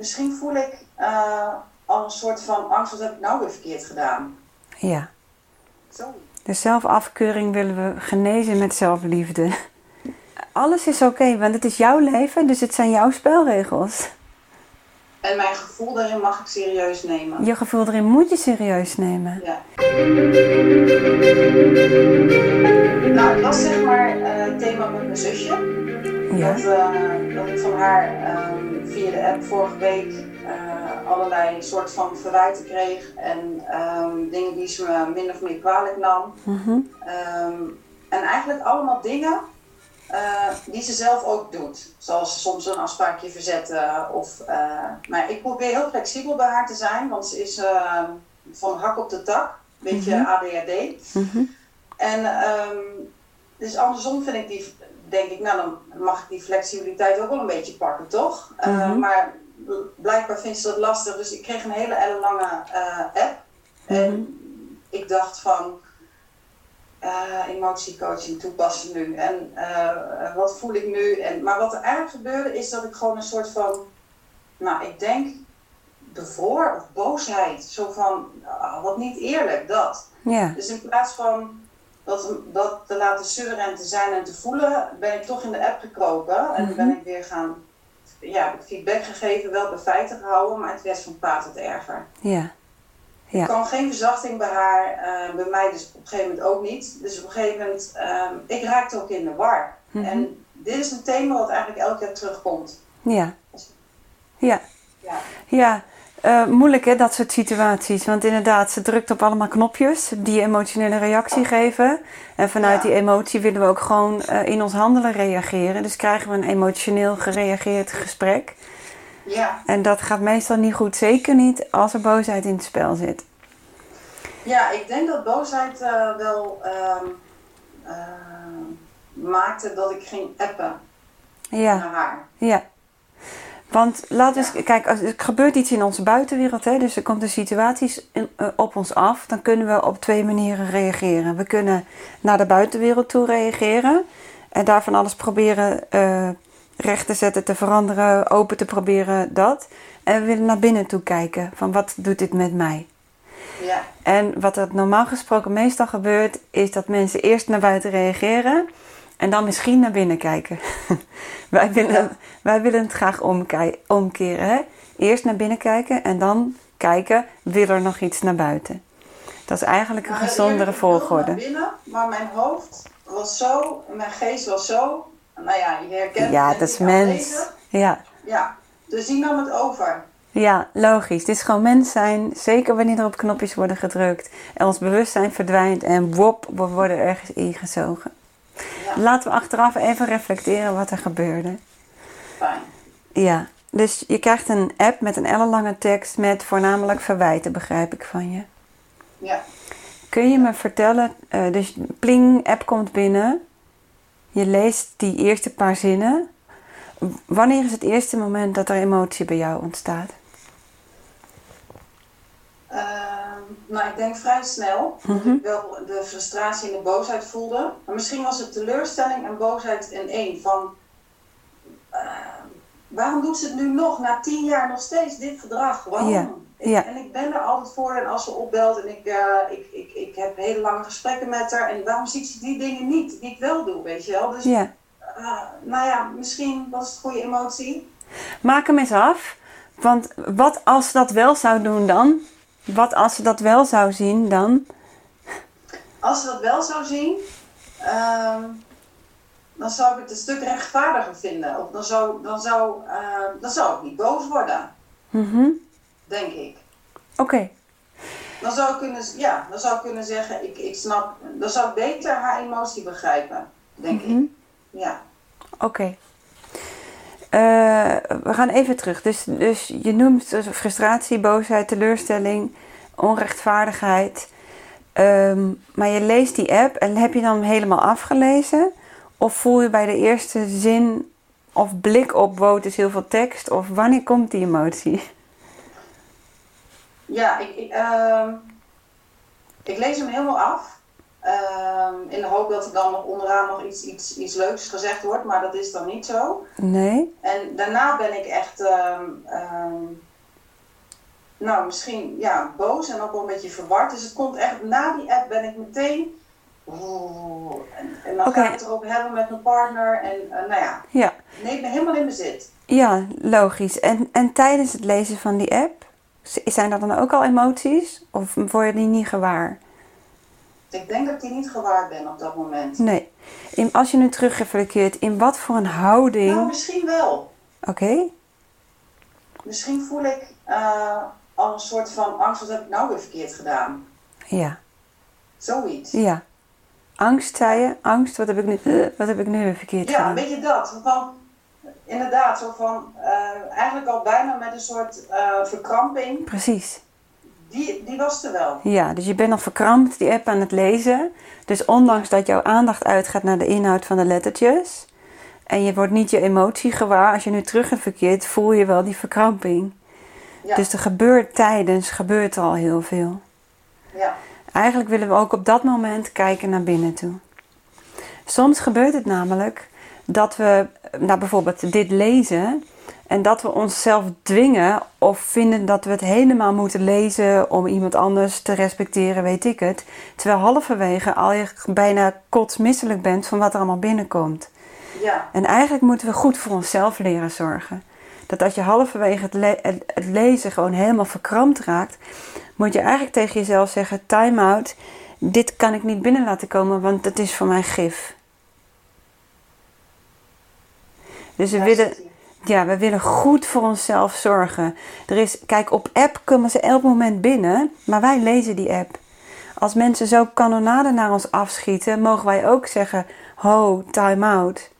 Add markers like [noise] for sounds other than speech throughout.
misschien voel ik uh, al een soort van angst, wat heb ik nou weer verkeerd gedaan? Ja. Zo. De zelfafkeuring willen we genezen met zelfliefde. Alles is oké, want het is jouw leven, dus het zijn jouw spelregels. En mijn gevoel daarin mag ik serieus nemen. Je gevoel erin moet je serieus nemen. Ja. Nou, het was zeg maar uh, het thema met mijn zusje. Ja. Dat, uh, dat ik van haar via de app vorige week uh, allerlei soort van verwijten kreeg. En um, dingen die ze me min of meer kwalijk nam. Mm -hmm. um, en eigenlijk allemaal dingen uh, die ze zelf ook doet. Zoals soms een afspraakje verzetten. Of, uh, maar ik probeer heel flexibel bij haar te zijn, want ze is uh, van hak op de tak. Een beetje Mhm. ADHD. Mm -hmm. En um, dus andersom vind ik die, denk ik, nou dan mag ik die flexibiliteit ook wel een beetje pakken, toch? Mm -hmm. maar blijkbaar vindt ze dat lastig. Dus ik kreeg een hele ellenlange app. En Mhm. ik dacht van uh, emotiecoaching toepassen nu. En uh, wat voel ik nu? En, maar wat er eigenlijk gebeurde is dat ik gewoon een soort van, nou ik denk bevroor of boosheid. Zo van, uh, wat niet eerlijk, dat. Ja. Dus in plaats van dat, dat te laten zeuren en te zijn en te voelen, ben ik toch in de app gekropen. En Mhm. ben ik weer gaan, ja, feedback gegeven, wel bij feiten gehouden, maar het werd van kwaad tot erger. Ja. Ja. Er kwam geen verzachting bij haar, uh, bij mij dus op een gegeven moment ook niet. Dus op een gegeven moment, um, ik raakte ook in de war. Mhm. En dit is een thema wat eigenlijk elk jaar terugkomt. Ja. Ja. Ja. Ja. Uh, moeilijk hè, dat soort situaties. Want inderdaad, ze drukt op allemaal knopjes die emotionele reactie geven. En vanuit Ja. die emotie willen we ook gewoon uh, in ons handelen reageren. Dus krijgen we een emotioneel gereageerd gesprek. Ja. En dat gaat meestal niet goed. Zeker niet als er boosheid in het spel zit. Ja, ik denk dat boosheid uh, wel uh, maakte dat ik ging appen ja. naar haar. Ja. Want laten we eens, kijk, als er gebeurt iets in onze buitenwereld, hè, dus er komt een situatie uh, op ons af, dan kunnen we op twee manieren reageren. We kunnen naar de buitenwereld toe reageren en daarvan alles proberen uh, recht te zetten, te veranderen, open te proberen, dat. En we willen naar binnen toe kijken, van wat doet dit met mij? Ja. En wat er normaal gesproken meestal gebeurt, is dat mensen eerst naar buiten reageren en dan misschien naar binnen kijken. [laughs] wij, willen, wij willen het graag omke omkeren. Hè? Eerst naar binnen kijken en dan kijken, wil er nog iets naar buiten? Dat is eigenlijk een Maar gezondere volgorde. naar binnen, maar mijn hoofd was zo, mijn geest was zo, nou ja, je herkent Ja, het, dat is mens. Ja. Ja, dus die nam het over. ja, logisch. Het is gewoon mens zijn. Zeker wanneer er op knopjes worden gedrukt. En ons bewustzijn verdwijnt en wop, we worden ergens ingezogen. Laten we achteraf even reflecteren wat er gebeurde. fijn. Ja, dus je krijgt een app met een ellenlange tekst met voornamelijk verwijten, begrijp ik van je. Ja. Kun je me vertellen, uh, dus pling, app komt binnen. Je leest die eerste paar zinnen. Wanneer is het eerste moment dat er emotie bij jou ontstaat? Uh, nou, ik denk vrij snel. Mhm. Ik wel de frustratie en de boosheid voelde. Maar misschien was het teleurstelling en boosheid in één. Van, uh, waarom doet ze het nu nog, na tien jaar nog steeds dit gedrag? Waarom? En ik ben er altijd voor en als ze opbelt en ik, uh, ik, ik, ik heb hele lange gesprekken met haar. En waarom ziet ze die dingen niet die ik wel doe, weet je wel? Dus, uh, nou ja, misschien was het goede emotie. Maak hem eens af. Want wat als ze dat wel zou doen dan? Wat als ze dat wel zou zien dan? Als ze dat wel zou zien, uh, dan zou ik het een stuk rechtvaardiger vinden. Of dan zou, dan zou, uh, dan zou ik niet boos worden, Mm -hmm. denk ik. Oké. Okay. Dan zou ik kunnen, ja, dan zou ik kunnen zeggen, ik, ik snap, dan zou ik beter haar emotie begrijpen, denk mm -hmm. ik. Ja. Oké. Okay. Uh, we gaan even terug. Dus, dus je noemt frustratie, boosheid, teleurstelling, onrechtvaardigheid. Um, maar je leest die app en heb je dan helemaal afgelezen? Of voel je bij de eerste zin of blik op, wow, is heel veel tekst? Of wanneer komt die emotie? Ja, ik, ik, ik lees hem helemaal af. Ehm, in de hoop dat er dan nog onderaan nog iets, iets, iets leuks gezegd wordt, maar dat is dan niet zo. Nee. En daarna ben ik echt, ehm, ehm, nou misschien ja, boos en ook wel een beetje verward. Dus het komt echt, na die app ben ik meteen, oeh, en, en dan ga ik het erover hebben met mijn partner. En eh, nou ja, Ja. neem me helemaal in bezit. Ja, logisch. En, en tijdens het lezen van die app, zijn er dan ook al emoties? Of word je die niet gewaar? Ik denk dat ik die niet gewaar ben op dat moment. Nee. In, als je nu terugreflecteert, in wat voor een houding... Nou, misschien wel. Oké, Misschien voel ik eh, al een soort van angst, wat heb ik nou weer verkeerd gedaan? ja. Zoiets. Ja. Angst, zei je? Angst, wat heb ik nu, wat heb ik nu weer verkeerd Ja, gedaan? weet je dat? Van, inderdaad, zo van, eh, eigenlijk al bijna met een soort eh, verkramping. Precies. Die, die was er wel. Ja, dus je bent nog verkrampt die app aan het lezen. Dus ondanks dat jouw aandacht uitgaat naar de inhoud van de lettertjes... en je wordt niet je emotie gewaar, als je nu terugverkeert, voel je wel die verkramping. Ja, Dus er gebeurt tijdens, gebeurt er al heel veel. ja, Eigenlijk willen we ook op dat moment kijken naar binnen toe. Soms gebeurt het namelijk dat we, nou bijvoorbeeld dit lezen, en dat we onszelf dwingen of vinden dat we het helemaal moeten lezen om iemand anders te respecteren, weet ik het. Terwijl halverwege al je bijna kotsmisselijk bent van wat er allemaal binnenkomt. ja, En eigenlijk moeten we goed voor onszelf leren zorgen. Dat als je halverwege het, le- het- het lezen gewoon helemaal verkrampt raakt, moet je eigenlijk tegen jezelf zeggen: time out. Dit kan ik niet binnen laten komen, want het is voor mij gif. Dus we willen. Ja, we willen goed voor onszelf zorgen. Er is, kijk, op app komen ze elk moment binnen, maar wij lezen die app. Als mensen zo kanonade naar ons afschieten, mogen wij ook zeggen: ho, time out.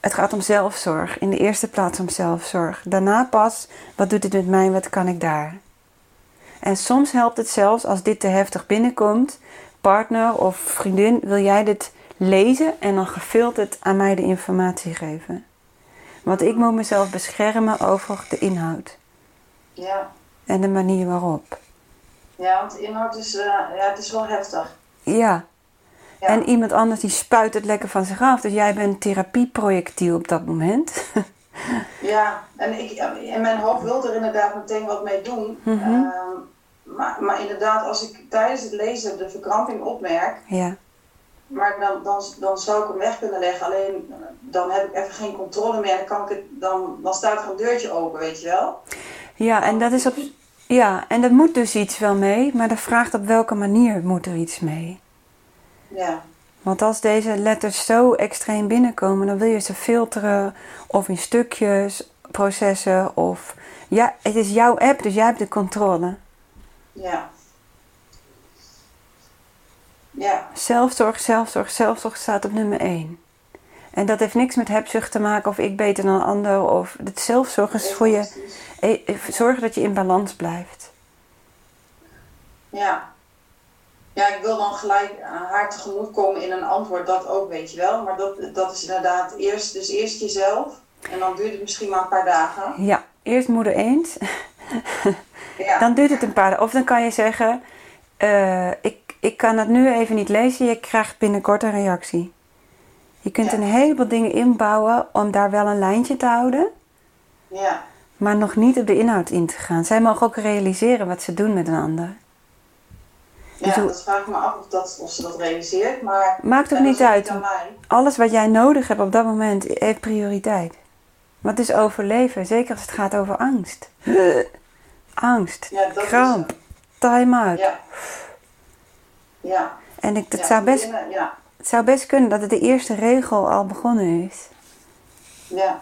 Het gaat om zelfzorg. In de eerste plaats om zelfzorg. Daarna pas, wat doet het met mij, wat kan ik daar? En soms helpt het zelfs als dit te heftig binnenkomt. Partner of vriendin, wil jij dit lezen en dan gefilterd aan mij de informatie geven? Want ik moet mezelf beschermen over de inhoud Ja, en de manier waarop. ja, want de inhoud is, eh, ja, het is wel heftig. Ja, Ja, en iemand anders die spuit het lekker van zich af. Dus jij bent therapieprojectiel op dat moment. [laughs] ja. en ik, in mijn hoofd wil er inderdaad meteen wat mee doen. Mhm. Ehm, maar, maar inderdaad, als ik tijdens het lezen de verkramping opmerk, ja, Maar dan, dan, dan zou ik hem weg kunnen leggen. Alleen eh, dan heb ik even geen controle meer. Dan, kan ik het, dan, dan staat er een deurtje open, weet je wel. ja, en dat is op. Ja, en er moet dus iets wel mee, maar de vraagt op welke manier moet er iets mee. Ja, Want als deze letters zo extreem binnenkomen, dan wil je ze filteren of in stukjes, processen of... Ja, het is jouw app, dus jij hebt de controle. ja. Ja, Zelfzorg, zelfzorg, zelfzorg staat op nummer 1. En dat heeft niks met hebzucht te maken of ik beter dan een ander. Of het zelfzorg is voor je... eh, eh, Zorgen dat je in balans blijft. Ja. Ja, ik wil dan gelijk haar tegemoet komen in een antwoord, dat ook, weet je wel. Maar dat, dat is inderdaad eerst, dus eerst jezelf. En dan duurt het misschien maar een paar dagen. Ja, eerst moeder eens. Ja, [laughs] Dan duurt het een paar dagen. Of dan kan je zeggen: eh, ik, ik kan het nu even niet lezen, je krijgt binnenkort een reactie. Je kunt Ja. een heleboel dingen inbouwen om daar wel een lijntje te houden, ja, maar nog niet op de inhoud in te gaan. Zij mogen ook realiseren wat ze doen met een ander. ja Dus hoe- dat vraag ik me af of, dat, of ze dat realiseert. Maar Maakt ook niet uit. Alles wat jij nodig hebt op dat moment heeft prioriteit. Want het is overleven, zeker als het gaat over angst. [laughs] Angst, Ja, kramp, time-out. Ja. Ja. En ik, het, ja, zou best, binnen- Ja. het zou best kunnen dat het de eerste regel al begonnen is. Ja.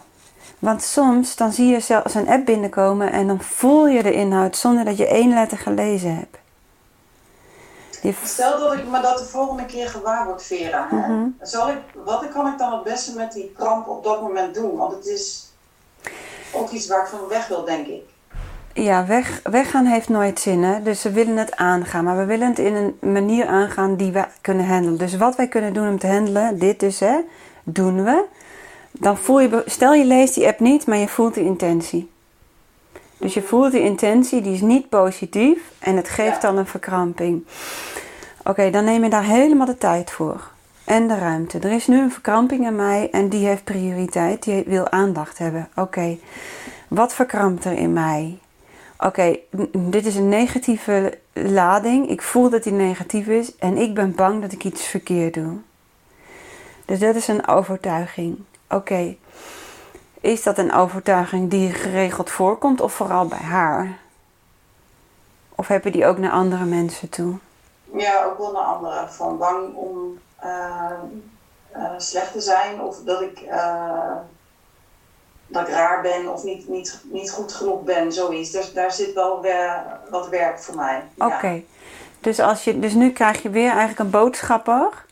Want soms dan zie je zelfs een app binnenkomen en dan voel je de inhoud zonder dat je één letter gelezen hebt. Je Stel dat ik me dat de volgende keer gewaar word, Vera. Hè? Mhm. Zal ik, wat kan ik dan het beste met die kramp op dat moment doen? Want het is ook iets waar ik van weg wil, denk ik. Ja, weg, weggaan heeft nooit zin, hè? dus we willen het aangaan. Maar we willen het in een manier aangaan die we kunnen handelen. Dus wat wij kunnen doen om te handelen, dit dus, hè, doen we. Dan voel je, stel je leest die app niet, maar je voelt de intentie. Dus je voelt die intentie, die is niet positief en het geeft dan een verkramping. Oké, dan neem je daar helemaal de tijd voor. En de ruimte. Er is nu een verkramping in mij en die heeft prioriteit. Die wil aandacht hebben. Oké, wat verkrampt er in mij? Oké, dit is een negatieve lading. Ik voel dat die negatief is en ik ben bang dat ik iets verkeerd doe. Dus dat is een overtuiging. Oké, is dat een overtuiging die geregeld voorkomt of vooral bij haar? Of heb je die ook naar andere mensen toe? Ja, ook wel naar anderen. Van bang om uh, uh, slecht te zijn of dat ik, uh, dat ik raar ben of niet, niet, niet goed genoeg ben, zoiets. Dus daar zit wel weer wat werk voor mij. Oké, dus, als je, dus nu krijg je weer eigenlijk een boodschapper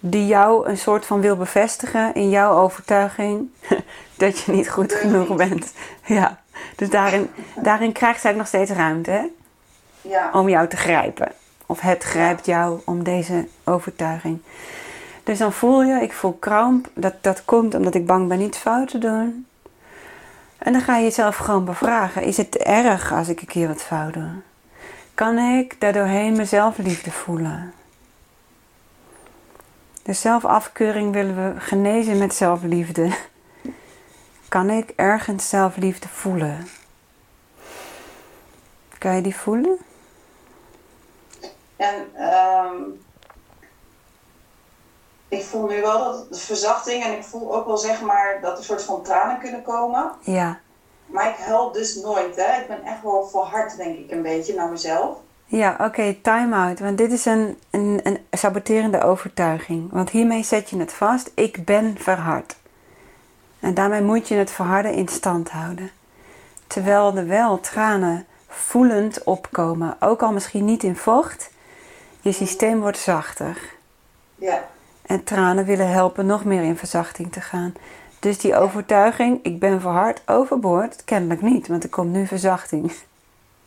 die jou een soort van wil bevestigen in jouw overtuiging [laughs] dat je niet goed genoeg bent. [laughs] Ja, dus daarin, daarin krijgt zij nog steeds ruimte hè? Ja. om jou te grijpen. Of het grijpt jou om deze overtuiging. Dus dan voel je, ik voel kramp. Dat, dat komt omdat ik bang ben iets fout te doen. En dan ga je jezelf gewoon bevragen. Is het erg als ik een keer wat fout doe? Kan ik daardoorheen mezelf liefde voelen? De zelfafkeuring willen we genezen met zelfliefde. Kan ik ergens zelfliefde voelen? Kan je die voelen? En um, ik voel nu wel dat de verzachting en ik voel ook wel zeg maar dat er soort van tranen kunnen komen. Ja. Maar ik help dus nooit, hè. Ik ben echt wel verhard, denk ik, een beetje naar mezelf. Ja, oké, time out. Want dit is een, een, een saboterende overtuiging. Want hiermee zet je het vast. Ik ben verhard. En daarmee moet je het verharden in stand houden. Terwijl er wel tranen voelend opkomen. Ook al misschien niet in vocht. Je systeem wordt zachter. Ja. En tranen willen helpen nog meer in verzachting te gaan. Dus die overtuiging, ik ben verhard, overboord, kennelijk niet, want er komt nu verzachting.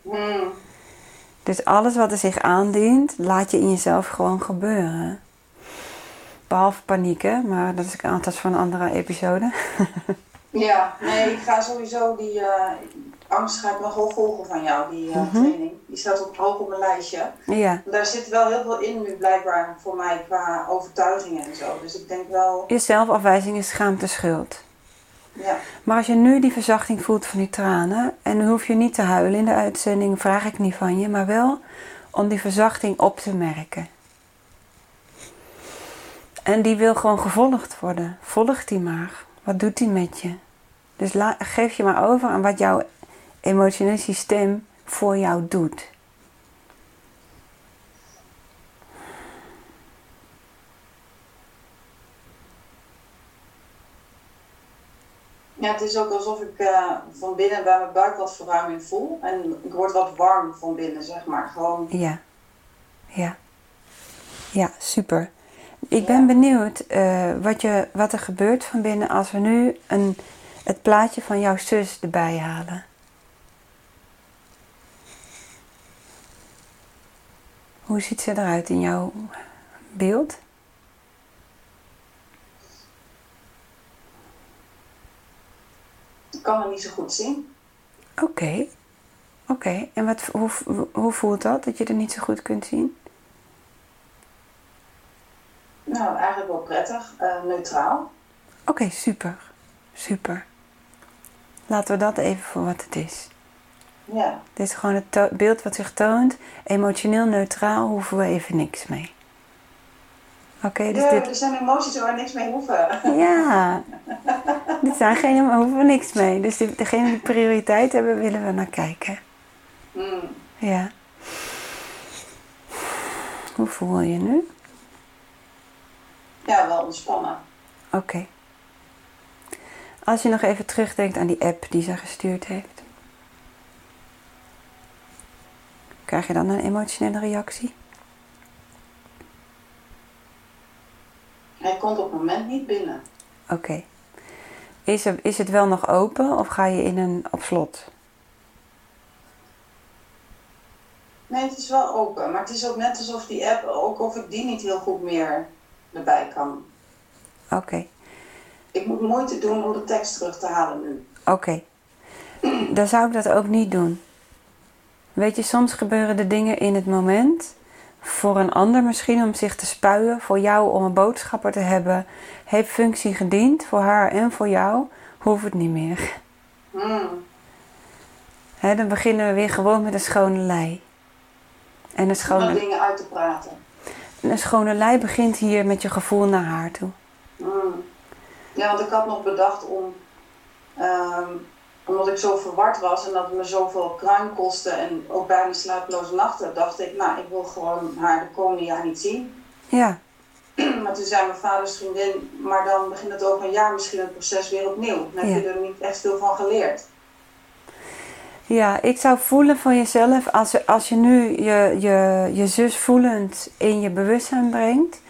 Mm. Dus alles wat er zich aandient, laat je in jezelf gewoon gebeuren. Behalve panieken, maar dat is een aantal van een andere episode. [laughs] ja, nee, ik ga sowieso die uh, angst ga ik nog wel volgen van jou, die uh, training. Die staat op hoog op mijn lijstje. Ja. Daar zit wel heel veel in nu blijkbaar voor mij qua overtuigingen en zo. Dus ik denk wel... Je zelfafwijzing is schaamte schuld. Ja. Maar als je nu die verzachting voelt van die tranen, en hoef je niet te huilen in de uitzending, vraag ik niet van je, maar wel om die verzachting op te merken. En die wil gewoon gevolgd worden. Volg die maar. Wat doet die met je? Dus geef je maar over aan wat jouw emotioneel systeem voor jou doet. Ja, het is ook alsof ik uh, van binnen bij mijn buik wat verruiming voel. En ik word wat warm van binnen, zeg maar. Gewoon. Ja. Ja. Ja, super. Ik ben benieuwd uh, wat, je, wat er gebeurt van binnen als we nu een, het plaatje van jouw zus erbij halen. Hoe ziet ze eruit in jouw beeld? Ik kan het niet zo goed zien. Oké. Oké. Okay. En wat, hoe, hoe voelt dat, dat je er niet zo goed kunt zien? Nou, eigenlijk wel prettig. Uh, neutraal. Oké, okay, super. Super. Laten we dat even voor wat het is. Ja. Dit is gewoon het beeld wat zich toont. Emotioneel neutraal hoeven we even niks mee. Oké, okay, dus ja, dit... er zijn emoties waar we niks mee hoeven. Ja, [laughs] dit zijn geen, we hoeven we niks mee. Dus degene die prioriteit hebben, willen we naar kijken. Mm. Ja. Hoe voel je nu? Ja, wel ontspannen. Oké. Okay. Als je nog even terugdenkt aan die app die ze gestuurd heeft. Krijg je dan een emotionele reactie? Hij komt op het moment niet binnen. Oké. Okay. Is, is het wel nog open of ga je in een op slot? Nee, het is wel open. Maar het is ook net alsof die app, ook of ik die niet heel goed meer erbij kan. Oké. Okay. Ik moet moeite doen om de tekst terug te halen nu. Oké. Okay. Dan zou ik dat ook niet doen. Weet je, soms gebeuren de dingen in het moment voor een ander misschien om zich te spuien, voor jou om een boodschapper te hebben, heeft functie gediend voor haar en voor jou, hoeft het niet meer. Hè, dan beginnen we weer gewoon met een schone lei. En een Om schone, dingen uit te praten. een schone lei begint hier met je gevoel naar haar toe. Hmm. Ja, want ik had nog bedacht om, ehm, omdat ik zo verward was en dat het me zoveel kruim kostte en ook bijna slapeloze nachten, dacht ik, nou, ik wil gewoon haar de komende jaar niet zien. Ja, [clears throat] Maar toen zei mijn vaders vriendin, maar dan begint het over een jaar misschien het proces weer opnieuw. Dan heb je er niet echt veel van geleerd. ja ik zou voelen voor jezelf, als, als je nu je, je, je zus voelend in je bewustzijn brengt,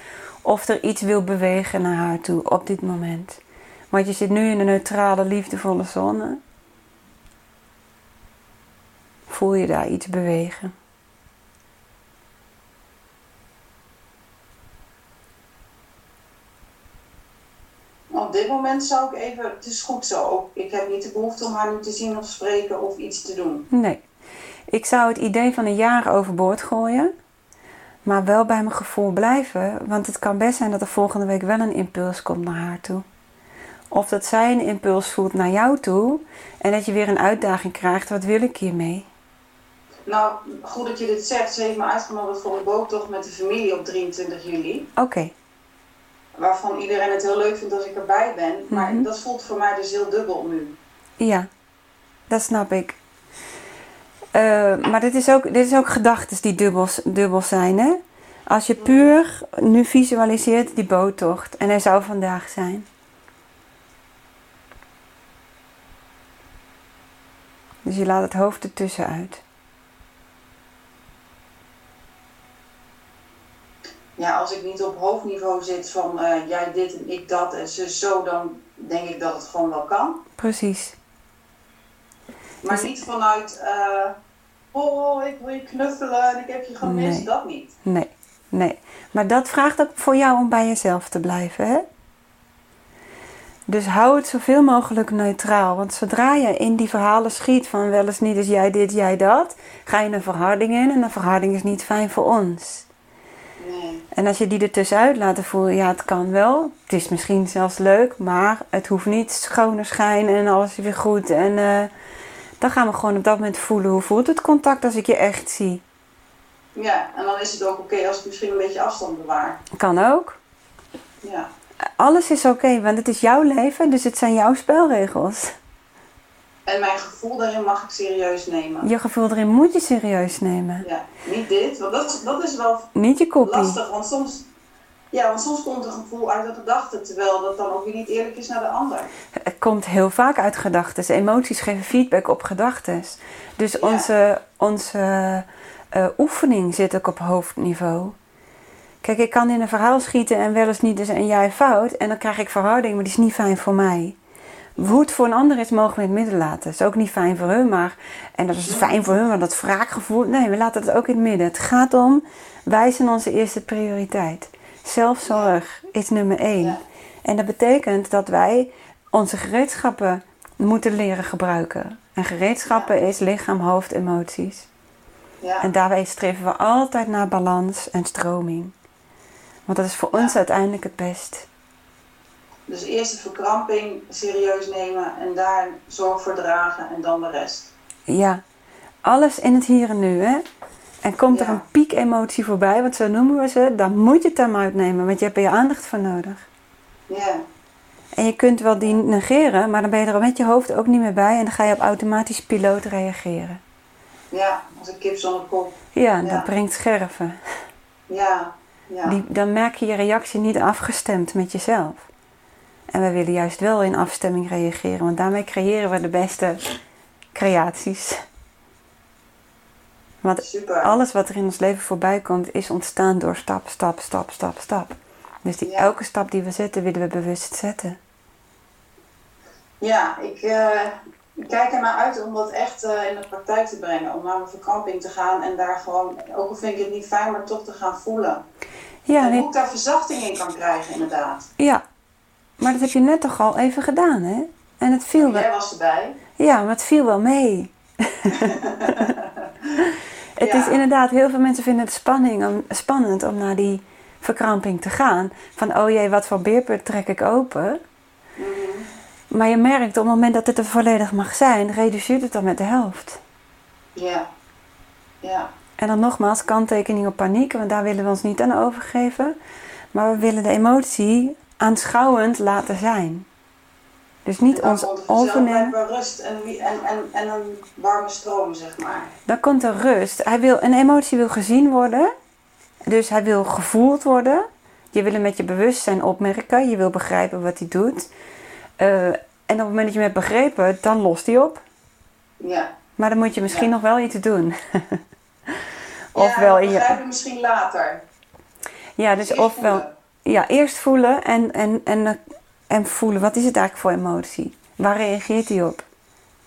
of er iets wil bewegen naar haar toe op dit moment. Want je zit nu in een neutrale, liefdevolle zone. Voel je daar iets bewegen? Op dit moment zou ik even, het is goed zo, ik heb niet de behoefte om haar nu te zien of spreken of iets te doen. Nee. Ik zou het idee van een jaar overboord gooien. Maar wel bij mijn gevoel blijven. Want het kan best zijn dat er volgende week wel een impuls komt naar haar toe. Of dat zij een impuls voelt naar jou toe. En dat je weer een uitdaging krijgt. Wat wil ik hiermee? Nou, goed dat je dit zegt. Ze heeft me uitgenodigd voor een boottocht met de familie op 23 juli. Oké. Waarvan iedereen het heel leuk vindt als ik erbij ben. Maar Mhm. dat voelt voor mij dus heel dubbel nu. Ja. Dat snap ik. Eh, maar dit is ook, dit is ook gedachten die dubbel, dubbel zijn, hè? Als je puur nu visualiseert die boottocht. En hij zou vandaag zijn. Dus je laat het hoofd ertussen uit. Ja, als ik niet op hoofdniveau zit van eh, jij dit en ik dat en ze zo, dan denk ik dat het gewoon wel kan. Precies. Maar Dus- niet vanuit, eh, oh, ik wil je knuffelen en ik heb je gemist. Nee. Dat niet. Nee, nee. Maar dat vraagt ook voor jou om bij jezelf te blijven, hè? Dus hou het zoveel mogelijk neutraal. Want zodra je in die verhalen schiet van wel eens niet is jij dit, jij dat, ga je een verharding in en een verharding is niet fijn voor ons. Nee. En als je die er tussenuit laat voelen, ja, het kan wel. Het is misschien zelfs leuk, maar het hoeft niet schone schijn en alles is weer goed. En eh, dan gaan we gewoon op dat moment voelen hoe voelt het contact als ik je echt zie. Ja, en dan is het ook oké als ik misschien een beetje afstand bewaar. Kan ook. Ja. Alles is oké, want het is jouw leven, dus het zijn jouw spelregels. En mijn gevoel daarin mag ik serieus nemen. Je gevoel erin moet je serieus nemen. Ja, niet dit, want dat, is- dat is wel Niet je kopie. lastig, want soms, ja, want soms komt een gevoel uit de gedachte, terwijl dat dan ook weer niet eerlijk is naar de ander. Het komt heel vaak uit gedachten. Emoties geven feedback op gedachten. Dus Ja. onze, onze eh, oefening zit ook op hoofdniveau. Kijk, ik kan in een verhaal schieten en wel eens niet dus en jij fout. En dan krijg ik verhouding, maar die is niet fijn voor mij. Hoe het voor een ander is, mogen we in het midden laten. Dat is ook niet fijn voor hun, maar... En dat is fijn voor hun, want dat wraakgevoel... Nee, we laten het ook in het midden. Het gaat om, wij zijn onze eerste prioriteit. Zelfzorg is nummer één. En dat betekent dat wij onze gereedschappen moeten leren gebruiken. En gereedschappen is lichaam, hoofd, emoties. Ja, En daarbij streven we altijd naar balans en stroming. Want dat is voor ons uiteindelijk het best. Dus eerst de verkramping serieus nemen en daar zorg voor dragen en dan de rest. Ja, alles in het hier en nu, hè? En komt er een piek-emotie voorbij, want zo noemen we ze, dan moet je het hem uitnemen, want je hebt er je aandacht voor nodig. Ja, En je kunt wel die negeren, maar dan ben je er met je hoofd ook niet meer bij en dan ga je op automatisch piloot reageren. ja, als een kip zonder kop. Ja, Ja. dat brengt scherven. Ja, ja. Die, dan merk je je reactie niet afgestemd met jezelf. En we willen juist wel in afstemming reageren, want daarmee creëren we de beste creaties. Want Super. alles wat er in ons leven voorbij komt, is ontstaan door stap, stap, stap, stap, stap. Dus die, Ja. elke stap die we zetten, willen we bewust zetten. Ja, ik, eh, ik kijk er naar uit om dat echt eh, in de praktijk te brengen. Om naar mijn verkramping te gaan en daar gewoon, ook al vind ik het niet fijn, maar toch te gaan voelen. Ja, en nee, hoe ik daar verzachting in kan krijgen, inderdaad. ja, maar dat heb je net toch al even gedaan, hè? En het viel wel. Jij was erbij. Ja, maar het viel wel mee. [laughs] Het Ja. is inderdaad, heel veel mensen vinden het spanning om, spannend om naar die verkramping te gaan. Van, oh jee, wat voor beerput trek ik open? Mhm. Maar je merkt op het moment dat het er volledig mag zijn, reduceert het dan met de helft. Ja. Ja. En dan nogmaals, kanttekening op paniek, want daar willen we ons niet aan overgeven. Maar we willen de emotie aanschouwend laten zijn. Dus niet Dan ons komt er overnemen. blijkbaar rust en, en, en, en een warme stroom, zeg maar. Dan komt er rust. Hij wil, een emotie wil gezien worden. Dus hij wil gevoeld worden. Je wil hem met je bewustzijn opmerken. Je wil begrijpen wat hij doet. Eh, en op het moment dat je hem hebt begrepen, dan lost hij op. Ja. Maar dan moet je misschien Ja. nog wel iets doen. [laughs] ja, ofwel dat in je. misschien later. Ja, dus ofwel. voelen. Ja, eerst voelen en, en, en, en voelen. Wat is het eigenlijk voor emotie? Waar reageert hij op?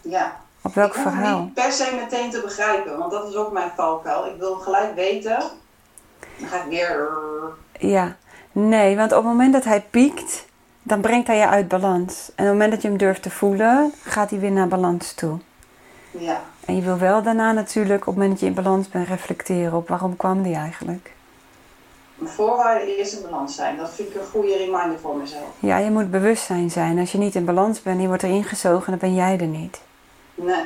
Ja. Op welk ik verhaal? niet per se meteen te begrijpen, want dat is ook mijn valkuil. Ik wil gelijk weten. Dan ga ik weer. Ja, nee, want op het moment dat hij piekt, dan brengt hij je uit balans. En op het moment dat je hem durft te voelen, gaat hij weer naar balans toe. Ja. En je wil wel daarna natuurlijk, op het moment dat je in balans bent, reflecteren op waarom kwam die eigenlijk. Een voorwaarde eerst in balans zijn. Dat vind ik een goede reminder voor mezelf. Ja, je moet bewustzijn zijn. Als je niet in balans bent en je wordt erin gezogen, dan ben jij er niet. Nee.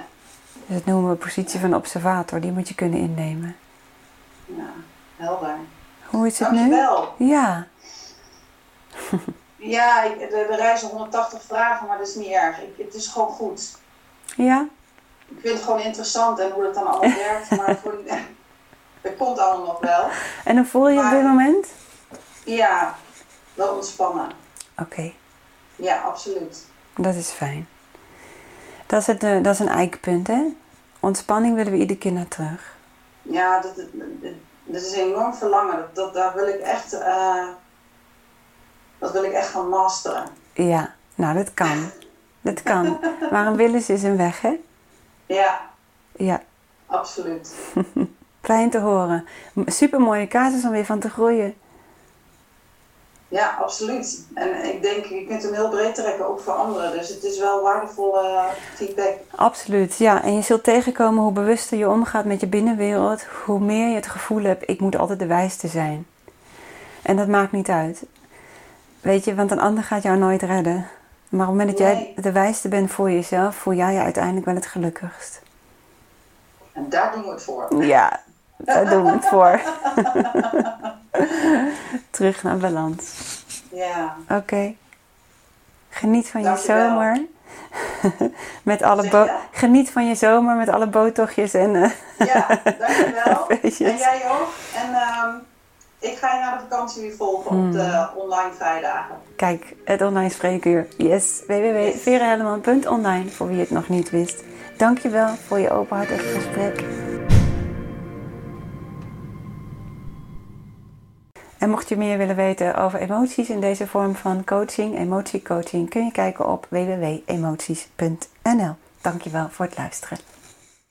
Dus dat noemen we positie van observator. Die moet je kunnen innemen. Ja, helder. Hoe is het nu? Dankjewel. Ja, [laughs] Ja, ik, er, er reizen 180 vragen, maar dat is niet erg. Ik, het is gewoon goed. ja, Ik vind het gewoon interessant en hoe dat dan allemaal [laughs] werkt. Maar voor, dat komt allemaal nog wel. En hoe voel je op dit moment? Ja, wel ontspannen. Oké, Ja, absoluut. dat is fijn. Dat is, het, eh, dat is een eikpunt, hè? Ontspanning willen we iedere keer naar terug. Ja, dat, dat, is een enorm verlangen. Dat, dat, daar wil ik echt, eh, dat wil ik echt gaan masteren. Ja, nou, dat kan. Dat kan. Maar een is, is een weg, hè? Ja, Ja, absoluut. [laughs] fijn te horen. Super mooie casus om weer van te groeien. Ja, absoluut. En ik denk, je kunt hem heel breed trekken, ook voor anderen. Dus het is wel waardevolle feedback. Absoluut, ja. En je zult tegenkomen hoe bewuster je omgaat met je binnenwereld, hoe meer je het gevoel hebt, ik moet altijd de wijste zijn. En dat maakt niet uit. Weet je, want een ander gaat jou nooit redden. Maar op het moment dat jij de wijste bent voor jezelf, voel jij je uiteindelijk wel het gelukkigst. En daar doen we het voor. Ja, daar doen we het voor. [laughs] Terug naar balans. Ja, Oké. Geniet van je zomer. [laughs] met alle bo-? Geniet van je zomer met alle botochtjes en eh, ja dankjewel. [laughs] feestjes. En jij ook. En ehm, ik ga je na de vakantie weer volgen Hmm. op de online vrijdagen. Kijk, het online spreekuur. Yes, www.verenhelleman.online voor wie het nog niet wist. Dankjewel voor je openhartig gesprek. En mocht je meer willen weten over emoties in deze vorm van coaching, emotiecoaching, kun je kijken op www.emoties.nl. Dankjewel voor het luisteren.